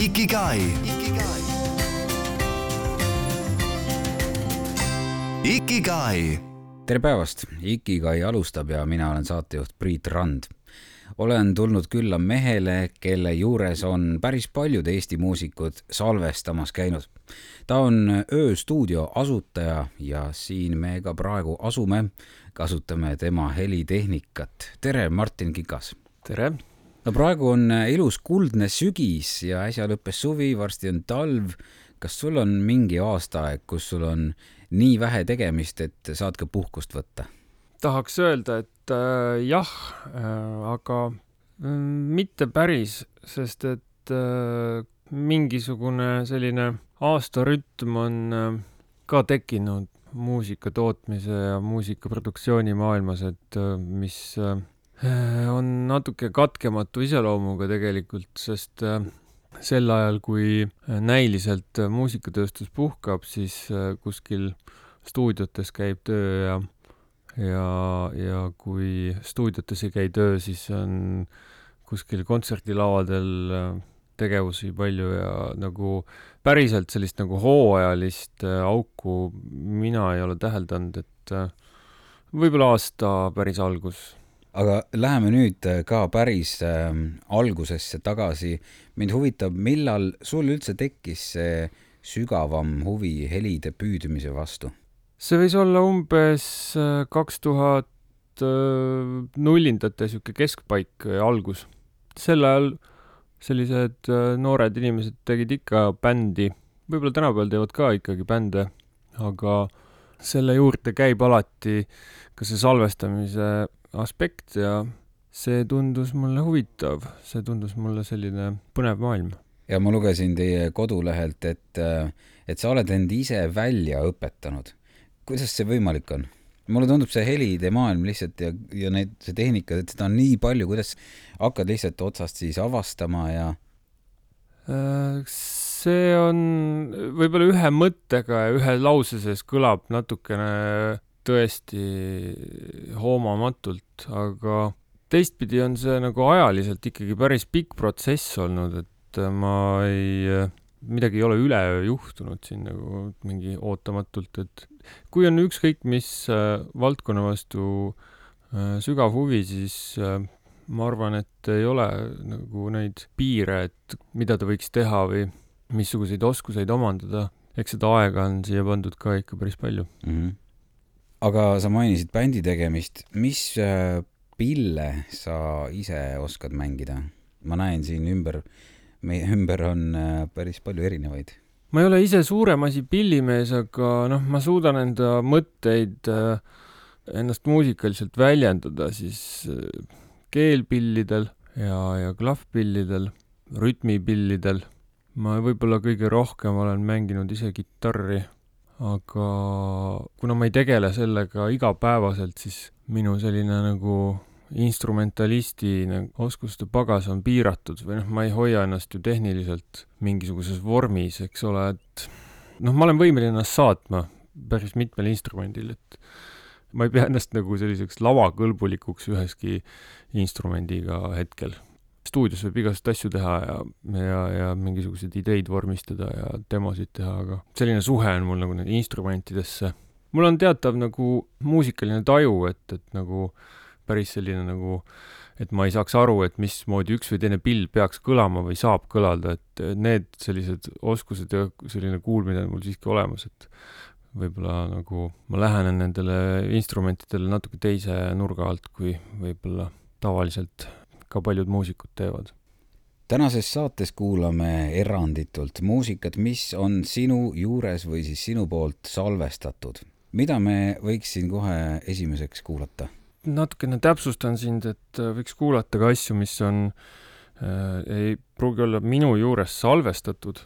Ikigai. Ikigai. tere päevast, Ikigai alustab ja mina olen saatejuht Priit Rand. olen tulnud külla mehele, kelle juures on päris paljud Eesti muusikud salvestamas käinud. ta on ööstuudio asutaja ja siin me ka praegu asume, kasutame tema helitehnikat. tere, Martin Kikas! tere! No praegu on ilus kuldne sügis ja äsja lõppes suvi, varsti on talv. kas sul on mingi aastaaeg, kus sul on nii vähe tegemist, et saad ka puhkust võtta? tahaks öelda, et äh, jah äh,, aga äh, mitte päris, sest et äh, mingisugune selline aastarütm on äh, ka tekkinud muusika tootmise ja muusikaproduktsiooni maailmas, et äh, mis äh, on natuke katkematu iseloomuga tegelikult, sest äh, sel ajal, kui näiliselt muusikatööstus puhkab, siis äh, kuskil stuudiotes käib töö ja ja, ja kui stuudiotes ei käi töö, siis on kuskil kontserdilavadel äh, tegevusi palju ja nagu päriselt sellist nagu hooajalist auku mina ei ole täheldanud, et võib-olla aasta päris algus aga läheme nüüd ka päris äh, algusesse tagasi. mind huvitab, millal sul üldse tekkis see sügavam huvi helide püüdmise vastu? see võis olla umbes kaks tuhat nullindate sihuke keskpaik algus. sel ajal sellised noored inimesed tegid ikka bändi, võib-olla tänapäeval teevad ka ikkagi bände, aga selle juurde käib alati ka see salvestamise aspekt ja see tundus mulle huvitav, see tundus mulle selline põnev maailm. ja ma lugesin teie kodulehelt, et, et sa oled end ise välja õpetanud. kuidas see võimalik on? mulle tundub see helide maailm lihtsalt ja, ja need, see tehnika, et seda on nii palju, kuidas hakkad lihtsalt otsast siis avastama ja? see on võib-olla ühe mõttega ja ühe lause sees kõlab natukene tõesti hoomamatult, aga teistpidi on see nagu ajaliselt ikkagi päris pikk protsess olnud, et ma ei, midagi ei ole üleöö juhtunud siin nagu mingi ootamatult, et kui on ükskõik mis äh, valdkonna vastu äh, sügav huvi, siis äh, ma arvan, et ei ole nagu neid piire, et mida ta võiks teha või missuguseid oskuseid omandada. eks seda aega on siia pandud ka ikka päris palju mm. -hmm aga sa mainisid bändi tegemist, mis äh, pille sa ise oskad mängida? ma näen siin ümber, meie ümber on äh, päris palju erinevaid. ma ei ole ise suurem asi pillimees, aga noh, ma suudan enda mõtteid, äh, ennast muusikaliselt väljendada siis keelpillidel ja, ja klahvpillidel, rütmipillidel. ma võib-olla kõige rohkem olen mänginud ise kitarri aga kuna ma ei tegele sellega igapäevaselt, siis minu selline nagu instrumentalisti nagu oskuste pagas on piiratud või noh, ma ei hoia ennast ju tehniliselt mingisuguses vormis, eks ole, et noh, ma olen võimeline ennast saatma päris mitmel instrumendil, et ma ei pea ennast nagu selliseks lavakõlbulikuks üheski instrumendiga hetkel stuudios võib igasuguseid asju teha ja, ja, ja mingisuguseid ideid vormistada ja demosid teha, aga selline suhe on mul nagu nende instrumentidesse. mul on teatav nagu muusikaline taju, et, et nagu päris selline nagu, et ma ei saaks aru, et mismoodi üks või teine pill peaks kõlama või saab kõlada, et need sellised oskused ja selline kuulmine on mul siiski olemas, et võib-olla nagu ma lähenen nendele instrumentidele natuke teise nurga alt, kui võib-olla tavaliselt ka paljud muusikud teevad. tänases saates kuulame eranditult muusikat, mis on sinu juures või siis sinu poolt salvestatud. mida me võiks siin kohe esimeseks kuulata? natukene täpsustan sind, et äh, võiks kuulata ka asju, mis on äh,, ei pruugi olla minu juures salvestatud,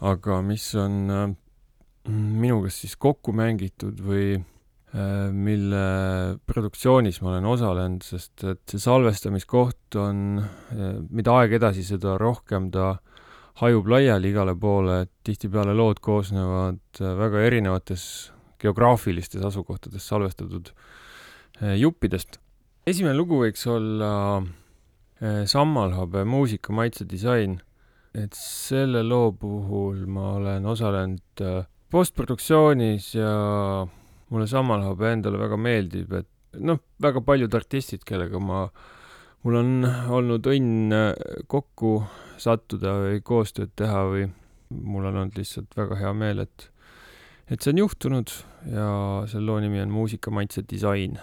aga mis on äh, minuga siis kokku mängitud või Äh, mille produktsioonis ma olen osalenud, sest et see salvestamiskoht on, äh, mida aeg edasi, seda rohkem ta hajub laiali igale poole, et tihtipeale lood koosnevad äh, väga erinevates geograafilistes asukohtades salvestatud juppidest. esimene lugu võiks olla Sammalhabe muusika, maitse, disain, et selle loo puhul ma olen osalenud äh, postproduktsioonis ja mulle samal ajal endale väga meeldib, et noh, väga paljud artistid, kellega ma, mul on olnud õnn äh, kokku sattuda või koostööd teha või mul on olnud lihtsalt väga hea meel, et, et see on juhtunud ja selle loo nimi on Muusikamaitse disain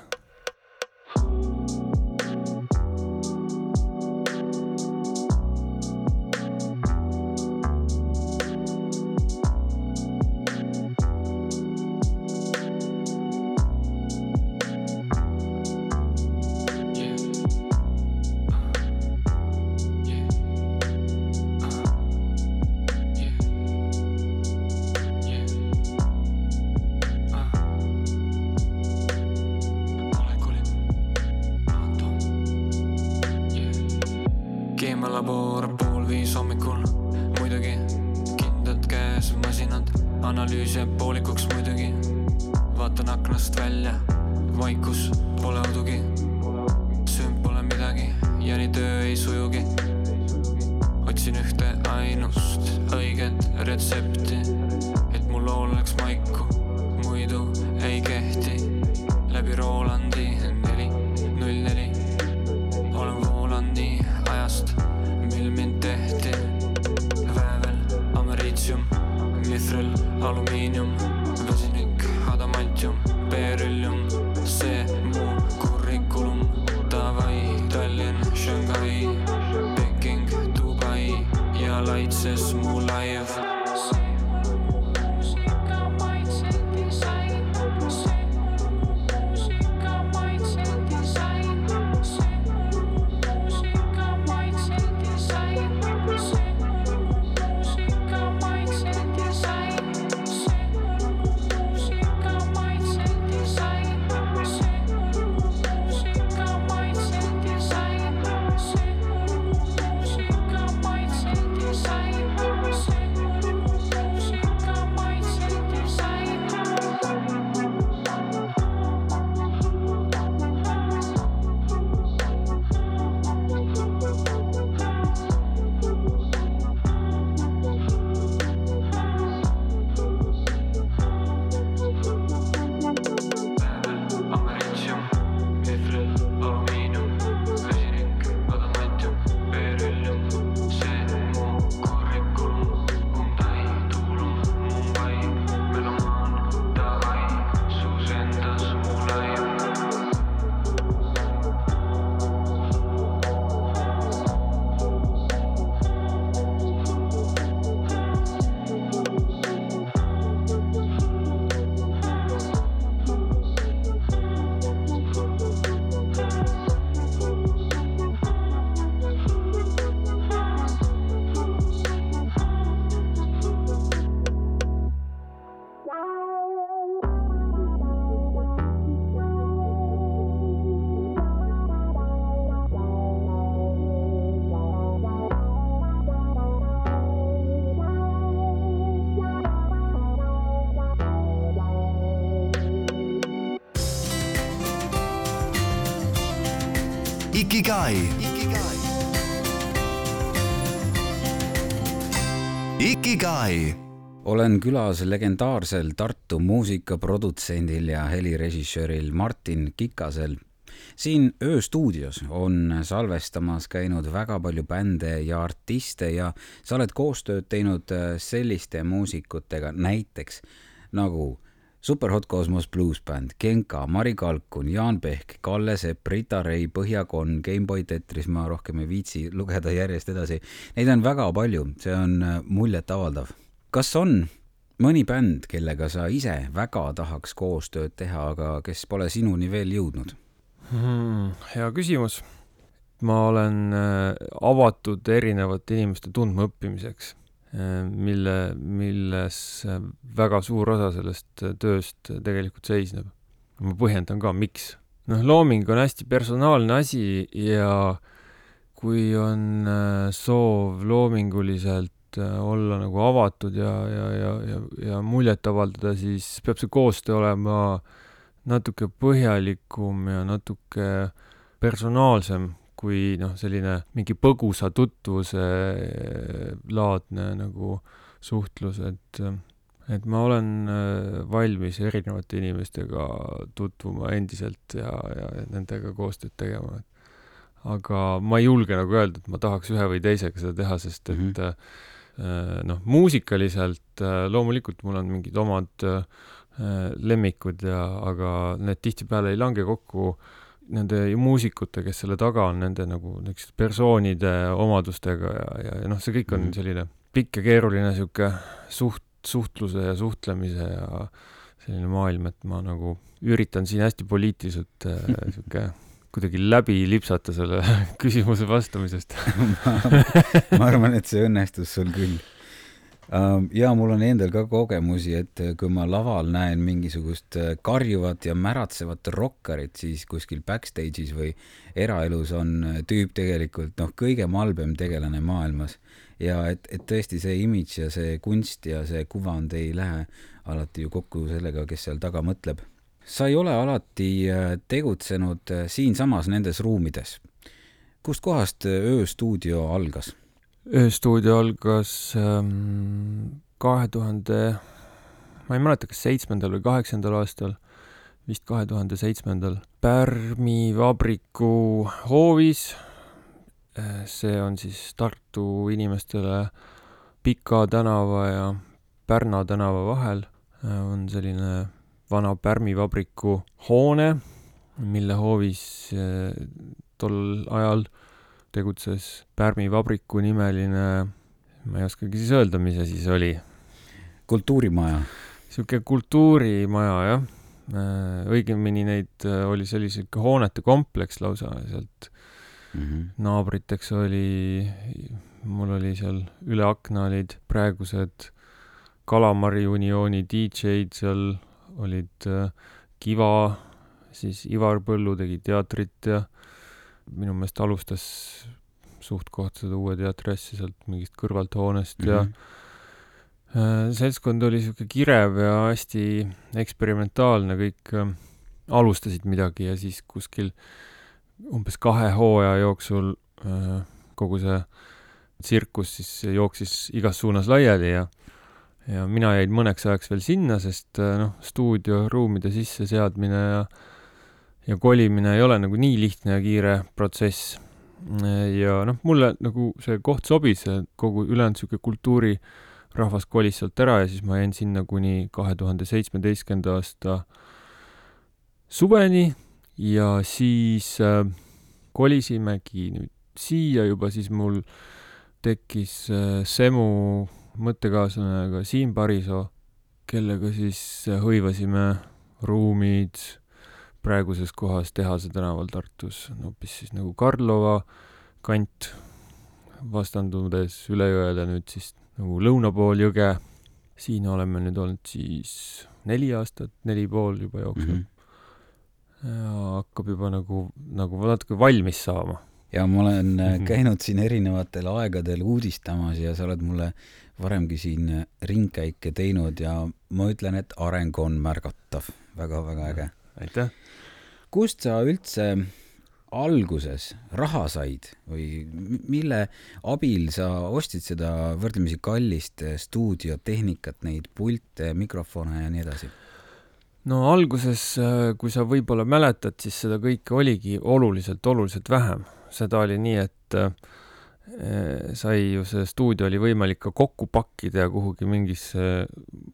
Ikigai. Ikigai. olen külas legendaarsel Tartu muusikaprodutsendil ja helirežissööril Martin Kikasel. siin ööstuudios on salvestamas käinud väga palju bände ja artiste ja sa oled koostööd teinud selliste muusikutega näiteks nagu Super Hot Cosmos Blues Band, Genka, Mari Kalkun, Jaan Pehk, Kalle Sepp, Rita Ray, Põhjakon, Gameboy Tetris, ma rohkem ei viitsi lugeda järjest edasi. Neid on väga palju, see on äh, muljetavaldav. kas on mõni bänd, kellega sa ise väga tahaks koostööd teha, aga kes pole sinuni veel jõudnud hmm,? hea küsimus. ma olen äh, avatud erinevate inimeste tundmaõppimiseks mille, milles väga suur osa sellest tööst tegelikult seisneb. ma põhjendan ka, miks. noh, looming on hästi personaalne asi ja kui on äh, soov loominguliselt äh, olla nagu avatud ja, ja, ja, ja, ja muljet avaldada, siis peab see koostöö olema natuke põhjalikum ja natuke personaalsem kui noh, selline mingi põgusa tutvuse laadne nagu suhtlus, et et ma olen äh, valmis erinevate inimestega tutvuma endiselt ja, ja nendega koostööd tegema. aga ma ei julge nagu öelda, et ma tahaks ühe või teisega seda teha, sest et mm -hmm. noh, muusikaliselt loomulikult mul on mingid omad lemmikud ja, aga need tihtipeale ei lange kokku nende muusikute, kes selle taga on, nende nagu niisuguste persoonide omadustega ja, ja, ja noh, see kõik on -hmm. selline pikk ja keeruline niisugune suht, suhtluse ja suhtlemise ja selline maailm, et ma nagu üritan siin hästi poliitiliselt niisugune äh, kuidagi läbi lipsata selle küsimuse vastamisest ma, ma arvan, et see õnnestus sul küll. Ähm, ja mul on endal ka kogemusi, et kui ma laval näen mingisugust äh, karjuvat ja märatsevat rokkarit, siis kuskil backstage'is või eraelus on äh, tüüp tegelikult noh, kõige malbem tegelane maailmas ja et, et tõesti see imidž ja see kunst ja see kuvand ei lähe alati ju kokku sellega, kes seal taga mõtleb. sa ei ole alati äh, tegutsenud äh, siinsamas nendes ruumides. kustkohast äh, ööstuudio algas? Ööstuudio algas ähm, kahe tuhande, ma ei mäleta, kas seitsmendal või kaheksandal aastal, vist kahe tuhande seitsmendal, Pärmi vabriku hoovis see on siis Tartu inimestele Pika tänava ja Pärna tänava vahel on selline vana Pärmi vabriku hoone, mille hoovis eh, tol ajal tegutses Pärmi vabriku nimeline, ma ei oskagi siis öelda, mis asi see oli. kultuurimaja. sihuke kultuurimaja, jah. Eh, õigemini neid eh, oli sellise hoonete kompleks lausa sealt mm. -hmm. naabriteks oli, mul oli seal üle akna olid praegused Kalamari uniooni DJ-d, seal olid äh, Kiva, siis Ivar Põllu tegi teatrit ja minu meelest alustas suht-koht seda uue teatri asja sealt mingist kõrvalt hoonest mm -hmm. ja mhm. äh, seltskond oli sihuke kirev ja hästi eksperimentaalne, kõik äh, alustasid midagi ja siis kuskil äh, umbes kahe hooaja jooksul äh, kogu see tsirkus siis jooksis igas suunas laiali ja ja mina jäin mõneks ajaks veel sinna, sest äh, noh, stuudioruumide sisseseadmine ja ja kolimine ei ole nagu nii lihtne ja kiire protsess. ja noh, mulle nagu see koht sobis, kogu ülejäänud niisugune kultuurirahvas kolis sealt ära ja siis ma jäin sinna kuni kahe tuhande seitsmeteistkümnenda aasta suveni ja siis äh, kolisimegi nüüd siia juba, siis mul tekkis äh, Semu mõttekaaslane ka Siim Parisoo, kellega siis äh, hõivasime ruumid praeguses kohas Tehase tänaval Tartus, hoopis siis nagu Karlova kant, vastandudes üle jõele nüüd siis nagu lõuna pool jõge. siin oleme nüüd olnud siis neli aastat, neli pool juba jooksnud mm. -hmm ja hakkab juba nagu, nagu natuke valmis saama. ja ma olen mm -hmm. käinud siin erinevatel aegadel uudistamas ja sa oled mulle varemgi siin ringkäike teinud ja ma ütlen, et areng on märgatav väga,, väga-väga äge. aitäh! Kust sa üldse alguses raha said või mille abil sa ostsid seda võrdlemisi kallist stuudiotehnikat, neid pilte, mikrofone ja nii edasi? no alguses, äh, kui sa võib-olla mäletad, siis seda kõike oligi oluliselt, oluliselt vähem. seda oli nii, et äh, sai ju see stuudio oli võimalik ka kokku pakkida ja kuhugi mingisse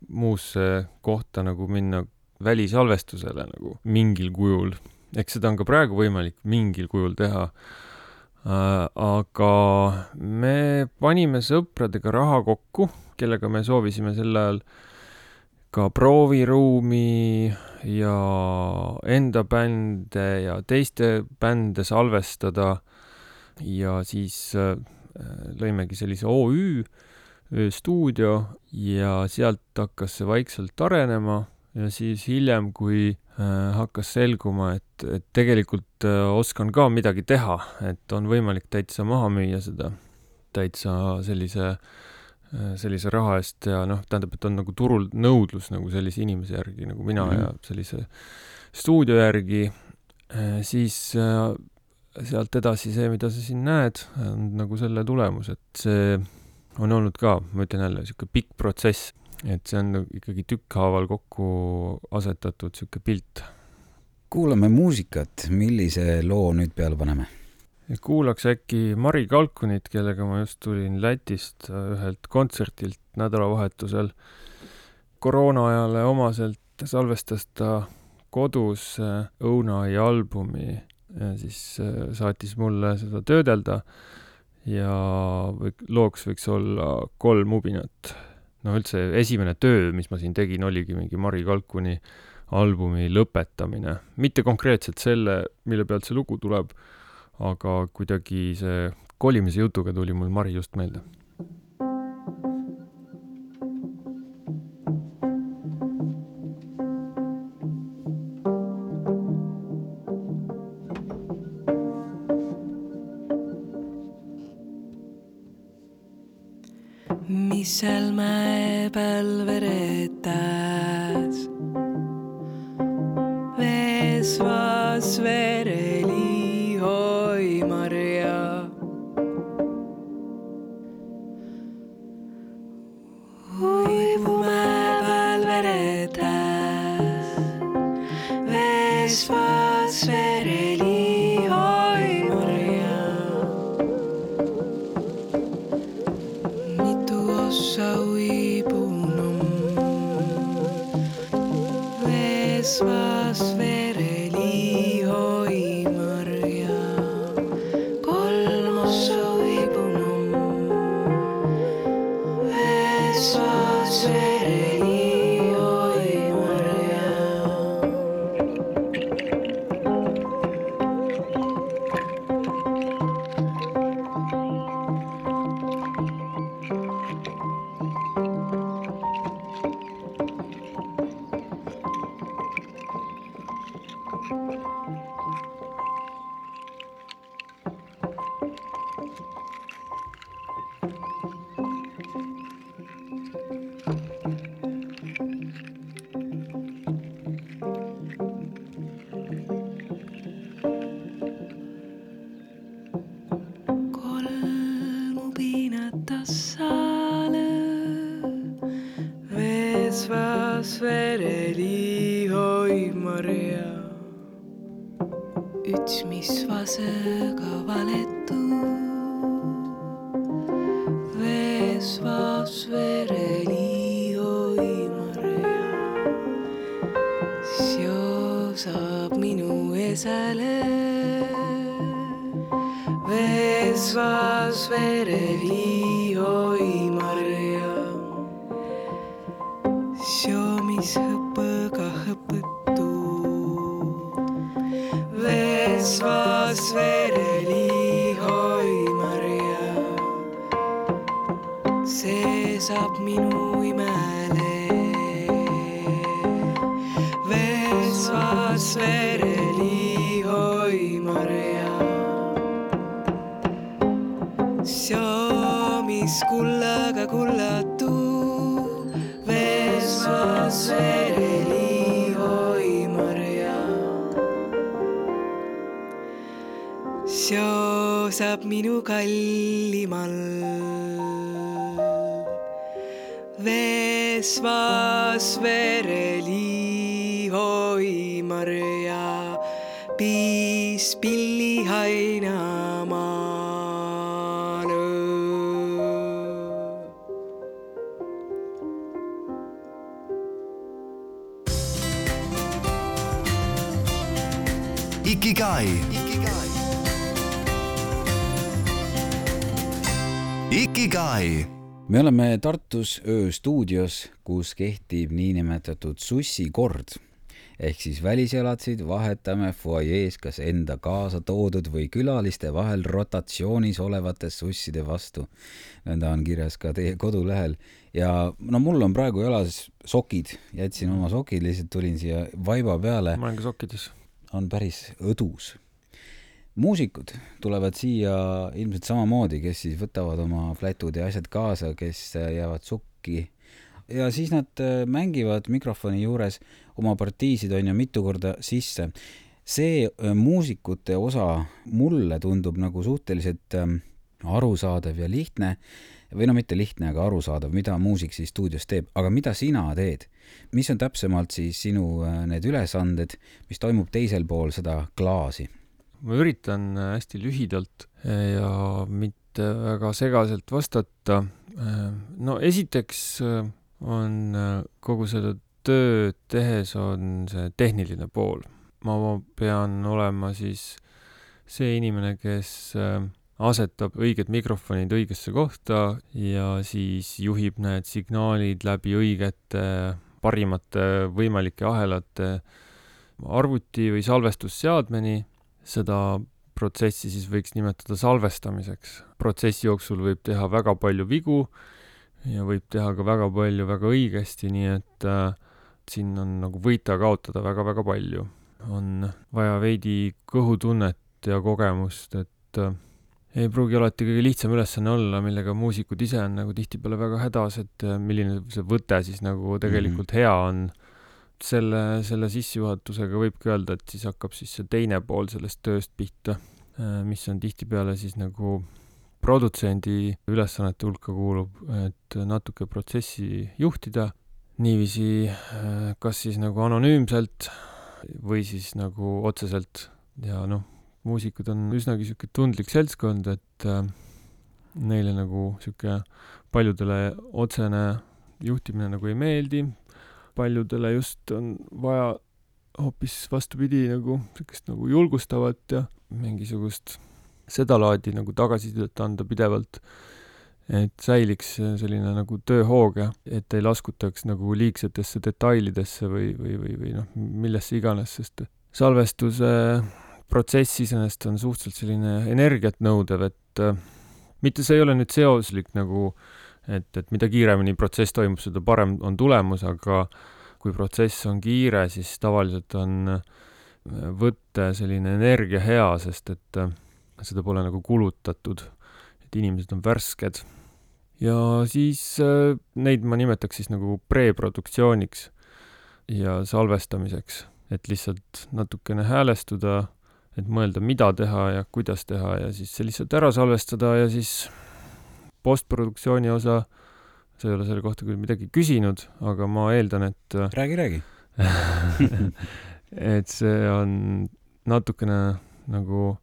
muusse kohta nagu minna välisalvestusele nagu mingil kujul. eks seda on ka praegu võimalik mingil kujul teha äh,. aga me panime sõpradega raha kokku, kellega me soovisime sel ajal ka prooviruumi ja enda bände ja teiste bände salvestada ja siis äh, lõimegi sellise OÜ, ööstuudio ja sealt hakkas see vaikselt arenema ja siis hiljem, kui äh, hakkas selguma, et, et tegelikult äh, oskan ka midagi teha, et on võimalik täitsa maha müüa seda täitsa sellise äh, sellise raha eest ja noh, tähendab, et on nagu turul nõudlus nagu sellise inimese järgi nagu mina mm -hmm. ja sellise stuudio järgi, siis sealt edasi see, mida sa siin näed, on nagu selle tulemus, et see on olnud ka, ma ütlen jälle, niisugune pikk protsess, et see on nagu ikkagi tükkhaaval kokku asetatud niisugune pilt. kuulame muusikat, millise loo nüüd peale paneme? kuulaks äkki Mari Kalkunit, kellega ma just tulin Lätist ühelt kontsertilt nädalavahetusel. koroona ajale omaselt salvestas ta kodus Õunai albumi ja siis äh, saatis mulle seda töödelda ja looks võiks olla kolm ubinat. No üldse esimene töö, mis ma siin tegin, oligi mingi Mari Kalkuni albumi lõpetamine, mitte konkreetselt selle, mille pealt see lugu tuleb, aga kuidagi see kolimise jutuga tuli mul Mari just meelde Vesvas vereli Vesvas vereli oi Maria. Siomis hõppõga hõpõtu. Vesvas vereli oi Maria. see saab minu imele. Vesvas vereli kullaga kullatu, Vesvas vereli oi Maria. seosab minu kallimal. Vesvas vereli oi Maria, piis pilli hainamaale. Ikigai. me oleme Tartus ööstuudios, kus kehtib niinimetatud sussikord ehk siis väliselatsid vahetame fuajees kas enda kaasa toodud või külaliste vahel rotatsioonis olevate susside vastu. nõnda on kirjas ka teie kodulehel ja no mul on praegu jalas sokid, jätsin oma sokid, lihtsalt tulin siia vaiba peale ma olen ka sokkides on päris õdus. Muusikud tulevad siia ilmselt samamoodi, kes siis võtavad oma flätud ja asjad kaasa, kes jäävad sukki ja siis nad äh, mängivad mikrofoni juures oma partiisid on ju mitu korda sisse. see äh, muusikute osa mulle tundub nagu suhteliselt ähm, arusaadav ja lihtne või no mitte lihtne, aga arusaadav, mida muusik siis stuudios teeb, aga mida sina teed? mis on täpsemalt siis sinu äh, need ülesanded, mis toimub teisel pool seda klaasi? Ma üritan äh, hästi lühidalt ja mitte väga segaselt vastata. no esiteks on kogu seda tööd tehes on see tehniline pool ma pean olema siis see inimene, kes äh, asetab õiged mikrofonid õigesse kohta ja siis juhib need signaalid läbi õigete parimate võimalike ahelate arvuti või salvestusseadmeni. Seda protsessi siis võiks nimetada salvestamiseks. protsessi jooksul võib teha väga palju vigu ja võib teha ka väga palju väga õigesti, nii et äh, siin on nagu võita-kaotada väga-väga palju on vaja veidi kõhutunnet ja kogemust, et äh, ei pruugi alati kõige lihtsam ülesanne olla, millega muusikud ise on nagu tihtipeale väga hädas, et äh, milline see võte siis nagu tegelikult mm -hmm. hea on. Selle, selle sissejuhatusega võibki öelda, et siis hakkab siis see teine pool sellest tööst pihta, äh, mis on tihtipeale siis nagu produtsendi ülesannete hulka kuulub, et natuke protsessi juhtida niiviisi, kas siis nagu anonüümselt või siis nagu otseselt. Ja noh, muusikud on üsnagi sihuke tundlik seltskond, et äh, neile nagu sihuke paljudele otsene juhtimine nagu ei meeldi, paljudele just on vaja hoopis vastupidi nagu siukest nagu julgustavat ja mingisugust sedalaadi nagu tagasisidet anda pidevalt. Et säiliks selline nagu tööhoog ja et ei laskutaks nagu liigsetesse detailidesse või, või, või, või noh, millesse iganes, sest salvestuse protsess iseenesest on suhteliselt selline energiat nõudev, et äh, mitte see ei ole nüüd seoslik nagu, et, et mida kiiremini protsess toimub, seda parem on tulemus, aga kui protsess on kiire, siis tavaliselt on äh, võtte selline energia hea, sest et äh, seda pole nagu kulutatud et inimesed on värsked. ja siis äh, neid ma nimetaks siis nagu preproduktsiooniks ja salvestamiseks, et lihtsalt natukene häälestuda, et mõelda, mida teha ja kuidas teha ja siis see lihtsalt ära salvestada ja siis postproduktsiooni osa, sa ei ole selle kohta küll midagi küsinud, aga ma eeldan, et äh, räägi, räägi. et see on natukene nagu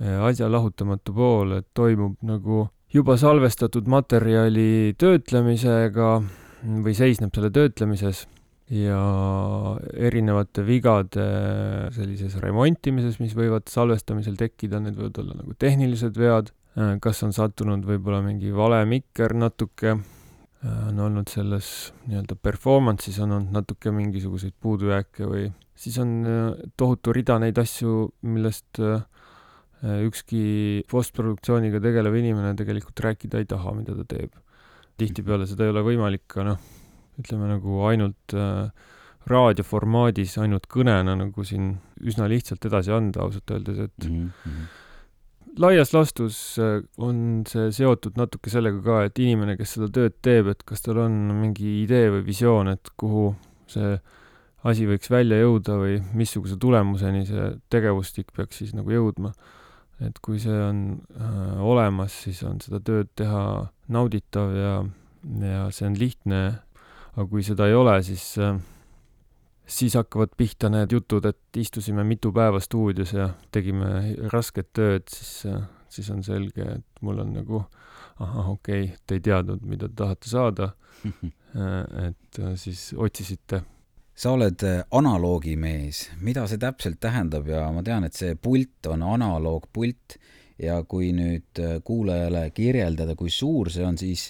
Eh, asja lahutamatu pool, et toimub nagu juba salvestatud materjali töötlemisega või seisneb selle töötlemises ja erinevate vigade sellises remontimises, mis võivad salvestamisel tekkida, need võivad olla nagu tehnilised vead, kas on sattunud võib-olla mingi vale mikker natuke, eh, on olnud selles nii-öelda performance'is on olnud natuke mingisuguseid puudujääke või siis on tohutu rida neid asju, millest äh, Äh, ükski postproduktsiooniga tegelev inimene tegelikult rääkida ei taha, mida ta teeb. tihtipeale seda ei ole võimalik ka noh, ütleme nagu ainult äh, raadioformaadis, ainult kõnena nagu siin üsna lihtsalt edasi anda, ausalt öeldes, et mm -hmm. Laias laastus äh, on see seotud natuke sellega ka, et inimene, kes seda tööd teeb, et kas tal on mingi idee või visioon, et kuhu see asi võiks välja jõuda või missuguse tulemuseni see tegevustik peaks siis nagu jõudma et kui see on äh, olemas, siis on seda tööd teha nauditav ja, ja see on lihtne. aga kui seda ei ole, siis äh,, siis hakkavad pihta need jutud, et istusime mitu päeva stuudios ja tegime rasket tööd, siis siis on selge, et mul on nagu ahah, okei okay,, te ei teadnud, mida te tahate saada. Et äh, siis otsisite. Sa oled äh, analoogimees, mida see täpselt tähendab? Ja ma tean, et see pult on analoogpult ja kui nüüd äh, kuulajale kirjeldada, kui suur see on, siis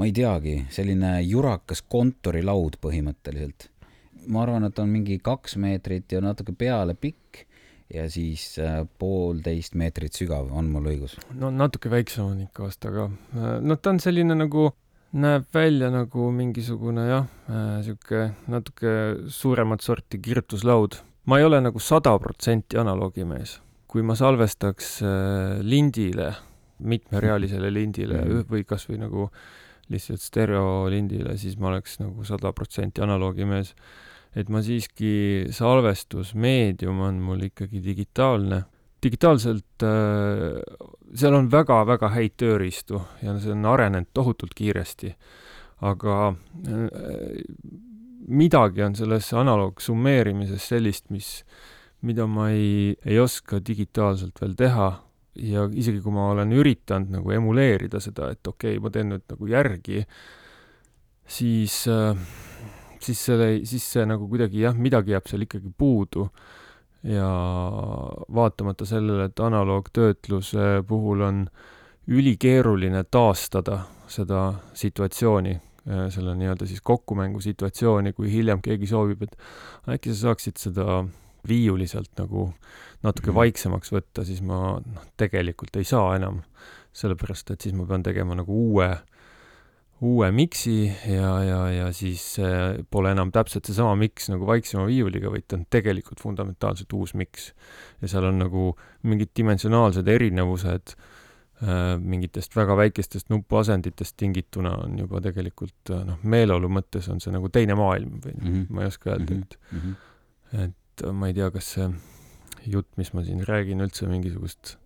ma ei teagi, selline jurakas kontorilaud põhimõtteliselt. Ma arvan, et on mingi kaks meetrit ja natuke peale pikk ja siis äh, poolteist meetrit sügav, on mul õigus? no natuke väiksem on ikka vast, aga noh, ta on selline nagu näeb välja nagu mingisugune jah äh,, sihuke natuke suuremat sorti kirjutuslaud. ma ei ole nagu sada protsenti analoogimees. kui ma salvestaks äh, lindile, mitmerealisele lindile mm -hmm. või kasvõi nagu lihtsalt stereolindile, siis ma oleks nagu sada protsenti analoogimees. Et ma siiski, salvestusmeedium on mul ikkagi digitaalne. digitaalselt äh, seal on väga-väga häid tööriistu ja see on arenenud tohutult kiiresti. aga äh, midagi on selles analoogsummeerimises sellist, mis, mida ma ei, ei oska digitaalselt veel teha ja isegi kui ma olen üritanud nagu emuleerida seda, et okei okay,, ma teen nüüd nagu järgi, siis, äh, siis selle, siis see nagu kuidagi jah, midagi jääb seal ikkagi puudu. ja vaatamata sellele, et analoogtöötluse puhul on ülikeeruline taastada seda situatsiooni, äh, selle nii-öelda siis kokkumängu situatsiooni, kui hiljem keegi soovib, et äkki sa saaksid seda viiuli sealt nagu natuke mm. vaiksemaks võtta, siis ma noh, tegelikult ei saa enam, sellepärast et siis ma pean tegema nagu uue, uue miksi ja, ja, ja siis äh, pole enam täpselt seesama miks nagu vaiksema viiuliga, vaid ta on tegelikult fundamentaalselt uus miks. ja seal on nagu mingid dimensionaalsed erinevused äh, mingitest väga väikestest nupuasenditest tingituna on juba tegelikult noh, meeleolu mõttes on see nagu teine maailm või mm -hmm. ma ei oska öelda, et mm, -hmm. et ma ei tea, kas see jutt, mis ma siin räägin, üldse mingisugust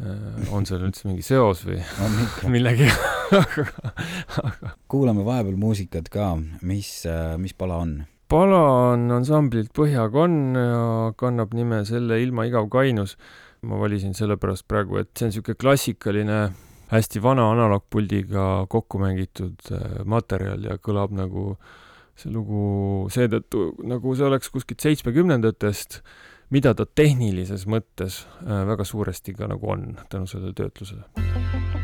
äh, on seal üldse mingi seos või millegi kuulame vahepeal muusikat ka, mis, äh, mis pala on? pala on ansamblilt Põhjakonn ja kannab nime Selle ilma igav kainus. ma valisin sellepärast praegu, et see on niisugune klassikaline hästi vana analoogpuldiga kokku mängitud äh, materjal ja kõlab nagu see lugu seetõttu, nagu see oleks kuskilt seitsmekümnendatest mida ta tehnilises mõttes äh, väga suuresti ka nagu on tänu sellele töötlusele.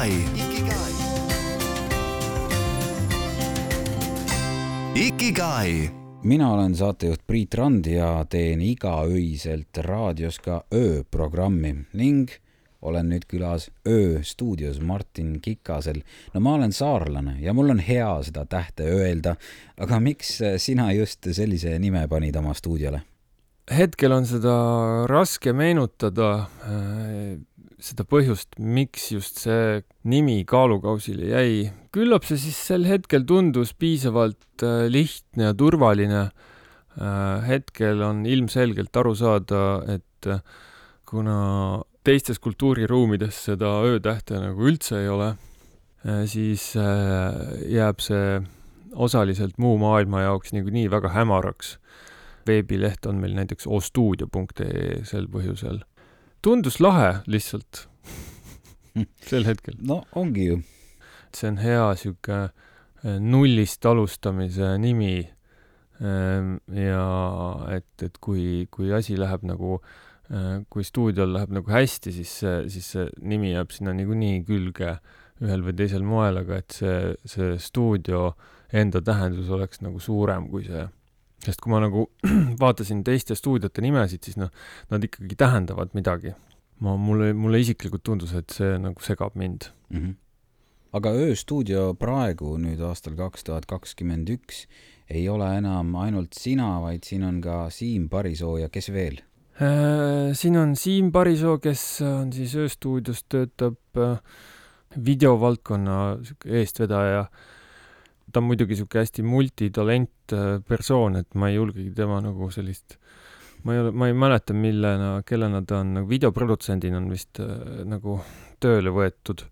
Ikigai. Ikigai mina olen saatejuht Priit Rand ja teen igaöiselt raadios ka ööprogrammi ning olen nüüd külas ööstuudios Martin Kikasel. no ma olen saarlane ja mul on hea seda tähte öelda, aga miks sina just sellise nime panid oma stuudiole? hetkel on seda raske meenutada, seda põhjust, miks just see nimi kaalukausile jäi. küllap see siis sel hetkel tundus piisavalt lihtne ja turvaline. hetkel on ilmselgelt aru saada, et kuna teistes kultuuriruumides seda öötähte nagu üldse ei ole, siis jääb see osaliselt muu maailma jaoks niikuinii väga hämaraks. veebileht on meil näiteks ostuudio.ee sel põhjusel. Tundus lahe lihtsalt sel hetkel. no ongi ju. see on hea sihuke nullist alustamise nimi. ja et, et kui, kui asi läheb nagu kui stuudiol läheb nagu hästi, siis see, siis see nimi jääb sinna niikuinii külge ühel või teisel moel, aga et see, see stuudio enda tähendus oleks nagu suurem kui see. Sest kui ma nagu vaatasin teiste stuudiote nimesid, siis noh, nad ikkagi tähendavad midagi. ma, mulle, mulle isiklikult tundus, et see nagu segab mind mm. -hmm. aga ööstuudio praegu nüüd aastal kaks tuhat kakskümmend üks ei ole enam ainult sina, vaid siin on ka Siim Parisoo ja kes veel? siin on Siim Parisoo, kes on siis ööstuudios, töötab videovaldkonna sihuke eestvedaja. Ta on muidugi sihuke hästi multitalent persoon, et ma ei julgegi tema nagu sellist, ma ei ole, ma ei mäleta, millena, kellena ta on nagu videoprodutsendina on vist nagu tööle võetud.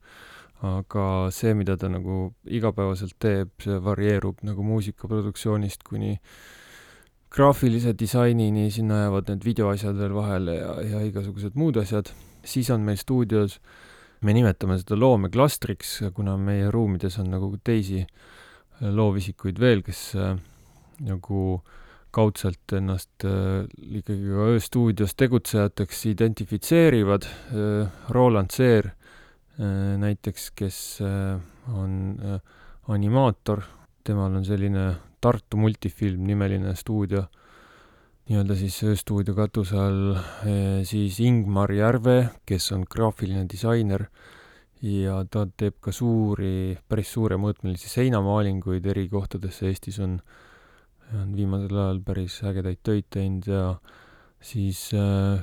aga see, mida ta nagu igapäevaselt teeb, see varieerub nagu muusikaproduktsioonist kuni graafilise disainini, sinna jäävad need videoasjad veel vahele ja, ja igasugused muud asjad. siis on meil stuudios, me nimetame seda loomeklastriks, kuna meie ruumides on nagu teisi loovisikuid veel, kes äh, nagu kaudselt ennast äh, ikkagi ka ööstuudios tegutsejateks identifitseerivad äh,. Roland Seer äh, näiteks, kes äh, on äh, animaator, temal on selline Tartu multifilm nimeline stuudio, nii-öelda siis ööstuudio katuse all, siis Ingmar Järve, kes on graafiline disainer ja ta teeb ka suuri, päris suuremõõtmelisi seinamaalinguid eri kohtadesse Eestis on, on viimasel ajal päris ägedaid töid teinud ja siis äh,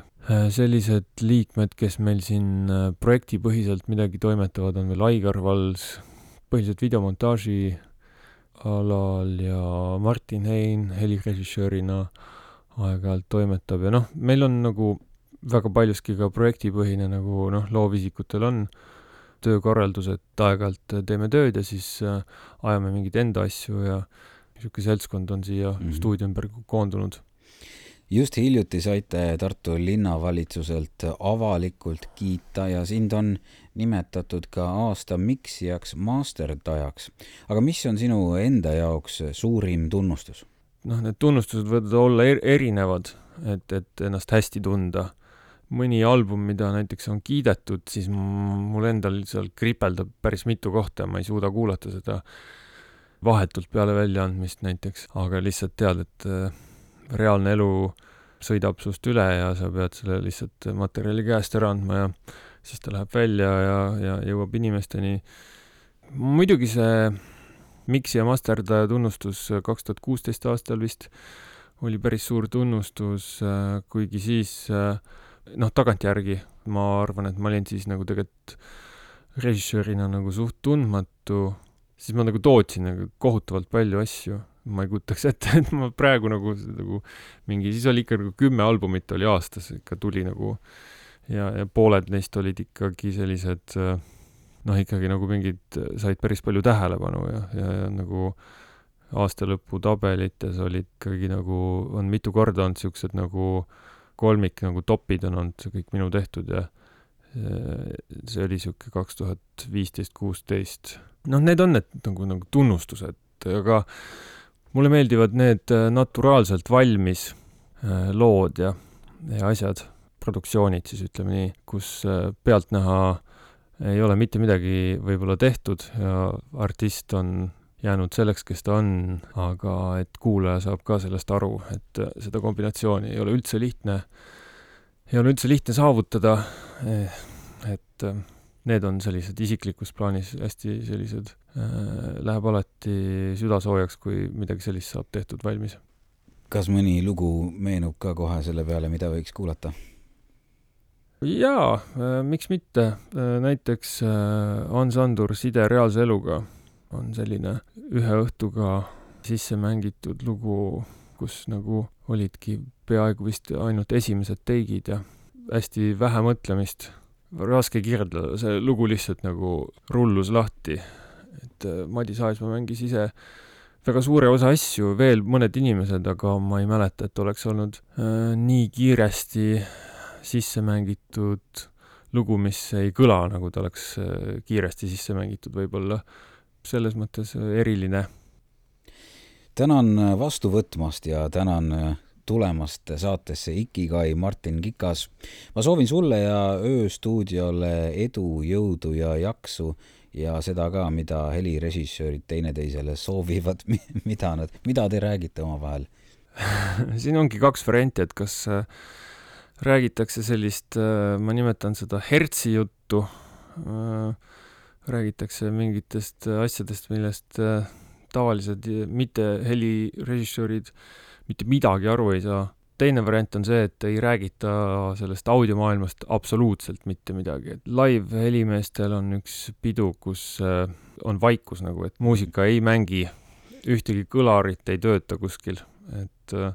sellised liikmed, kes meil siin projektipõhiselt midagi toimetavad, on veel Aigar Vals, põhiliselt videomontaaži alal ja Martin Hein helirežissöörina aeg-ajalt toimetab. Ja noh, meil on nagu väga paljuski ka projektipõhine, nagu noh, loovisikutel on töökorraldus, et aeg-ajalt teeme tööd ja siis äh, ajame mingeid enda asju ja niisugune seltskond on siia mm -hmm. stuudio ümber koondunud just hiljuti saite Tartu linnavalitsuselt avalikult kiita ja sind on nimetatud ka aasta miksijaks, masterdajaks. aga mis on sinu enda jaoks suurim tunnustus? noh, need tunnustused võivad olla er erinevad, et, et ennast hästi tunda. Mõni album, mida näiteks on kiidetud, siis mul endal seal kripeldab päris mitu kohta ja ma ei suuda kuulata seda vahetult peale väljaandmist näiteks, aga lihtsalt tead, et reaalne elu sõidab sust üle ja sa pead selle lihtsalt materjali käest ära andma ja siis ta läheb välja ja, ja jõuab inimesteni. muidugi see Mixi ja Masterdaja tunnustus kaks tuhat kuusteist aastal vist oli päris suur tunnustus, kuigi siis noh, tagantjärgi ma arvan, et ma olin siis nagu tegelikult režissöörina nagu suht tundmatu, siis ma nagu tootsin nagu kohutavalt palju asju. Ma ei kujutaks ette, et ma praegu nagu, nagu mingi, siis oli ikka nagu kümme albumit oli aastas ikka tuli nagu ja, ja pooled neist olid ikkagi sellised noh, ikkagi nagu mingid, said päris palju tähelepanu ja, ja, ja nagu aastalõpu tabelites olid ikkagi nagu, on mitu korda olnud siuksed nagu kolmik nagu topid on olnud kõik minu tehtud ja see oli sihuke kaks tuhat viisteist, kuusteist. noh, need on need nagu, nagu tunnustused, aga mulle meeldivad need naturaalselt valmis lood ja, ja asjad, produktsioonid siis ütleme nii, kus pealtnäha ei ole mitte midagi võib-olla tehtud ja artist on jäänud selleks, kes ta on, aga et kuulaja saab ka sellest aru, et seda kombinatsiooni ei ole üldse lihtne, ei ole üldse lihtne saavutada. et need on sellised isiklikus plaanis hästi sellised äh,, läheb alati süda soojaks, kui midagi sellist saab tehtud valmis. kas mõni lugu meenub ka kohe selle peale, mida võiks kuulata? jaa äh,, miks mitte äh,, näiteks äh, Hans Andur Side reaalse eluga on selline ühe õhtuga sisse mängitud lugu, kus nagu olidki peaaegu vist ainult esimesed teigid ja hästi vähe mõtlemist raske kirjeldada, see lugu lihtsalt nagu rullus lahti. et äh, Madis Aasmaa mängis ise väga suure osa asju, veel mõned inimesed, aga ma ei mäleta, et oleks olnud äh, nii kiiresti sisse mängitud lugu, mis ei kõla, nagu ta oleks äh, kiiresti sisse mängitud, võib-olla selles mõttes äh, eriline. tänan vastu võtmast ja tänan äh, tulemast saatesse Ikigai Martin Kikas. ma soovin sulle ja Ööstuudiole edu, jõudu ja jaksu ja seda ka, mida helirežissöörid teineteisele soovivad, mida nad, mida te räägite omavahel siin ongi kaks varianti, et kas äh, räägitakse sellist, äh, ma nimetan seda hertsi juttu, äh, räägitakse mingitest asjadest, millest tavalised mitte helirežissöörid mitte midagi aru ei saa. teine variant on see, et ei räägita sellest audiomaailmast absoluutselt mitte midagi, et live-helimeestel on üks pidu, kus äh, on vaikus nagu, et muusika ei mängi, ühtegi kõlarit ei tööta kuskil, et, äh,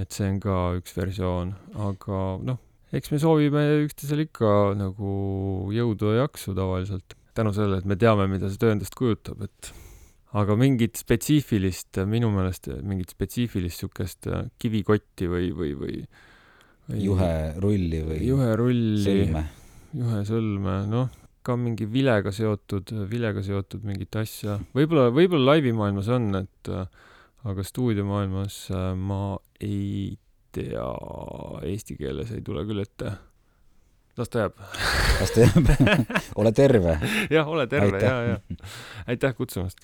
et see on ka üks versioon, aga noh, eks me soovime üksteisele ikka nagu jõudu ja jaksu tavaliselt, tänu sellele, et me teame, mida see töö endast kujutab, et aga mingit spetsiifilist, minu meelest mingit spetsiifilist niisugust äh, kivikotti või, või, või, või juherulli või juherulli, sõlme, juhesõlme, noh, ka mingi vilega seotud, vilega seotud mingit asja. võib-olla, võib-olla laivimaailmas on, et äh, aga stuudiomaailmas äh, ma ei tea, eesti keeles ei tule küll ette las ta jääb. las ta jääb ole terve. jah, ole terve ja, ja aitäh kutsumast.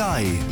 Ikigai.